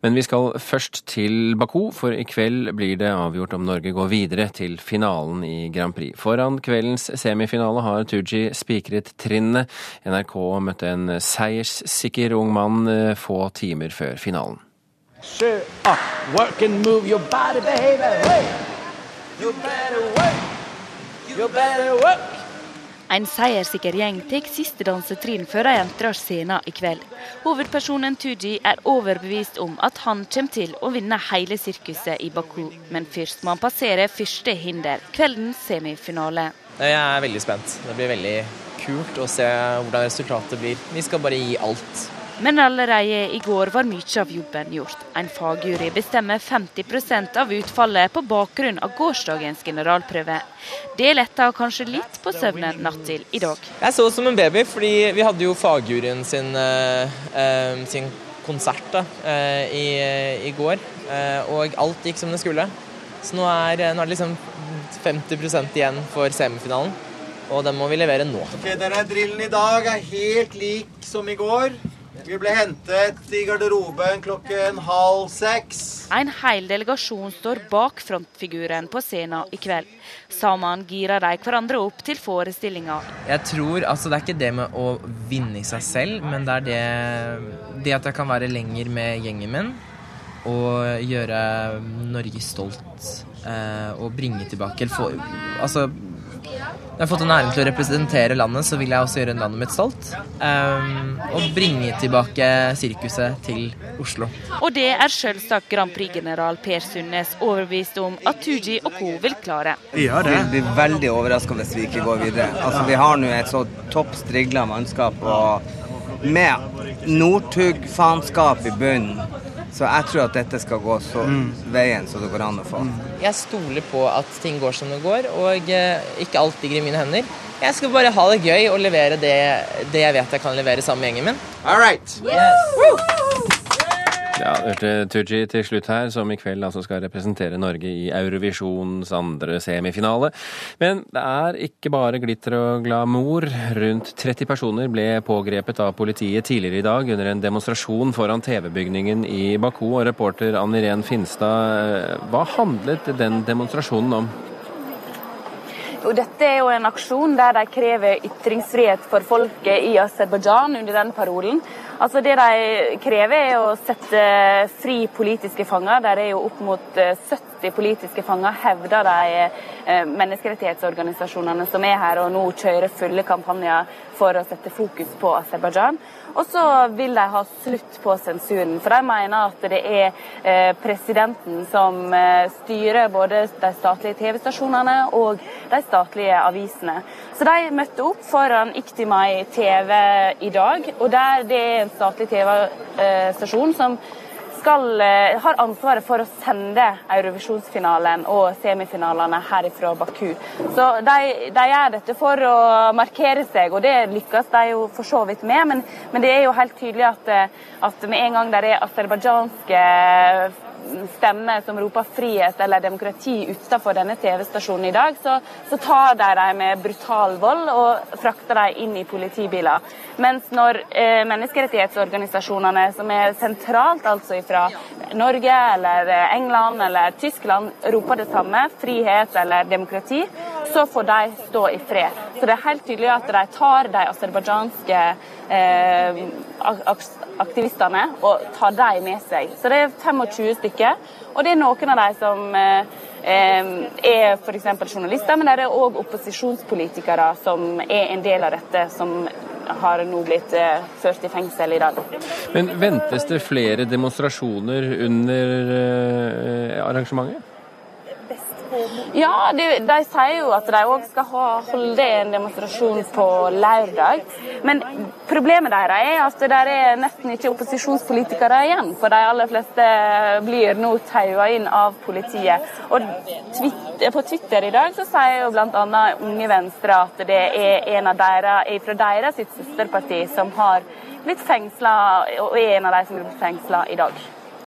Men vi skal først til Baku, for i kveld blir det avgjort om Norge går videre til finalen i Grand Prix. Foran kveldens semifinale har Tooji spikret trinnene. NRK møtte en seierssikker ung mann eh, få timer før finalen. Hey. You better work, you better work. En seierssikker gjeng tar siste dansetrinn før de entrer scenen i kveld. Hovedpersonen Tooji er overbevist om at han kommer til å vinne hele sirkuset i Baku. Men først må han passere første hinder, kveldens semifinale. Jeg er veldig spent. Det blir veldig kult å se hvordan resultatet blir. Vi skal bare gi alt. Men allerede i går var mye av jobben gjort. En fagjury bestemmer 50% av utfallet på bakgrunn av gårsdagens generalprøve. Det letta kanskje litt på søvnen natt til i dag. Jeg så som en baby, fordi vi hadde jo fagjuryen sin, uh, sin konsert da, uh, i, i, går. Uh, og alt gikk som det skulle. Så nå er, nå er det liksom 50% igjen for semifinalen. Og den må vi levere nå. Ok, denne Drillen i dag er helt lik som i går. Vi ble hentet i garderoben klokken halv seks. En hel delegasjon står bak frontfiguren på scenen i kveld. Sammen girer de hverandre opp til forestillinga. Jeg tror, altså Det er ikke det med å vinne i seg selv, men det er det, det at jeg kan være lenger med gjengen min. Og gjøre Norge stolt. Eh, og bringe tilbake få, Altså når jeg har fått en æren til å representere landet, så vil jeg også gjøre landet mitt stolt. Um, og bringe tilbake sirkuset til Oslo. Og det er selvsagt Grand Prix-general Per Sundnes overbevist om at Tooji og co. vil klare. Ja, det blir veldig overraska hvis vi ikke går videre. Altså, Vi har nå et så topp strigla mannskap og med Northug-faenskap i bunnen. Så jeg tror at dette skal gå så veien så det går an å få. Jeg stoler på at ting går som det går, og ikke alt ligger i mine hender. Jeg skal bare ha det gøy og levere det, det jeg vet jeg kan levere sammen med gjengen min. All right. Yes. Ja, hørte Tooji til slutt her, som i kveld altså skal representere Norge i Eurovisjons andre semifinale. Men det er ikke bare glitter og glamour. Rundt 30 personer ble pågrepet av politiet tidligere i dag under en demonstrasjon foran TV-bygningen i Baku. Og reporter Ann Irén Finstad, hva handlet den demonstrasjonen om? Og dette er jo en aksjon der de krever ytringsfrihet for folket i Aserbajdsjan under den parolen. Altså Det de krever, er å sette fri politiske fanger. Der er jo opp mot 70 politiske fanger, hevder de menneskerettighetsorganisasjonene som er her og nå kjører fulle kampanjer for å sette fokus på Aserbajdsjan. Og så vil de ha slutt på sensuren, for de mener at det er presidenten som styrer både de statlige TV-stasjonene og de statlige avisene. Så de møtte opp foran Iktimai TV i dag, og der det er en statlig TV-stasjon som skal, har ansvaret for å sende Eurovisjonsfinalen og semifinalene herifra Baku. Så de, de, gjør dette for å markere seg, og det lykkes de jo for så vidt med. Men, men det er jo helt tydelig at, at med en gang det er aserbajdsjanske stemmer som roper frihet eller demokrati utenfor denne TV-stasjonen i dag, så, så tar de dem med brutal vold og frakter dem inn i politibiler. Mens når eh, menneskerettighetsorganisasjonene som er sentralt, altså fra Norge eller England eller Tyskland, roper det samme, frihet eller demokrati, så får de stå i fred. Så det er helt tydelig at de tar de aserbajdsjanske eh, aktivistene og tar dem med seg. Så det er 25 stykker. Og det er noen av de som eh, er f.eks. journalister, men det er òg opposisjonspolitikere som er en del av dette, som har nå blitt eh, ført i fengsel i dag. Men ventes det flere demonstrasjoner under eh, arrangementet? Ja, de, de sier jo at de òg skal ha, holde en demonstrasjon på lørdag. Men problemet deres er at det er nesten ikke opposisjonspolitikere igjen. For de aller fleste blir nå taua inn av politiet. Og på Twitter i dag så sier jo bl.a. Unge Venstre at det er en av deres, fra deres søsterparti som har blitt fengsla, og er en av de som blir fengsla i dag.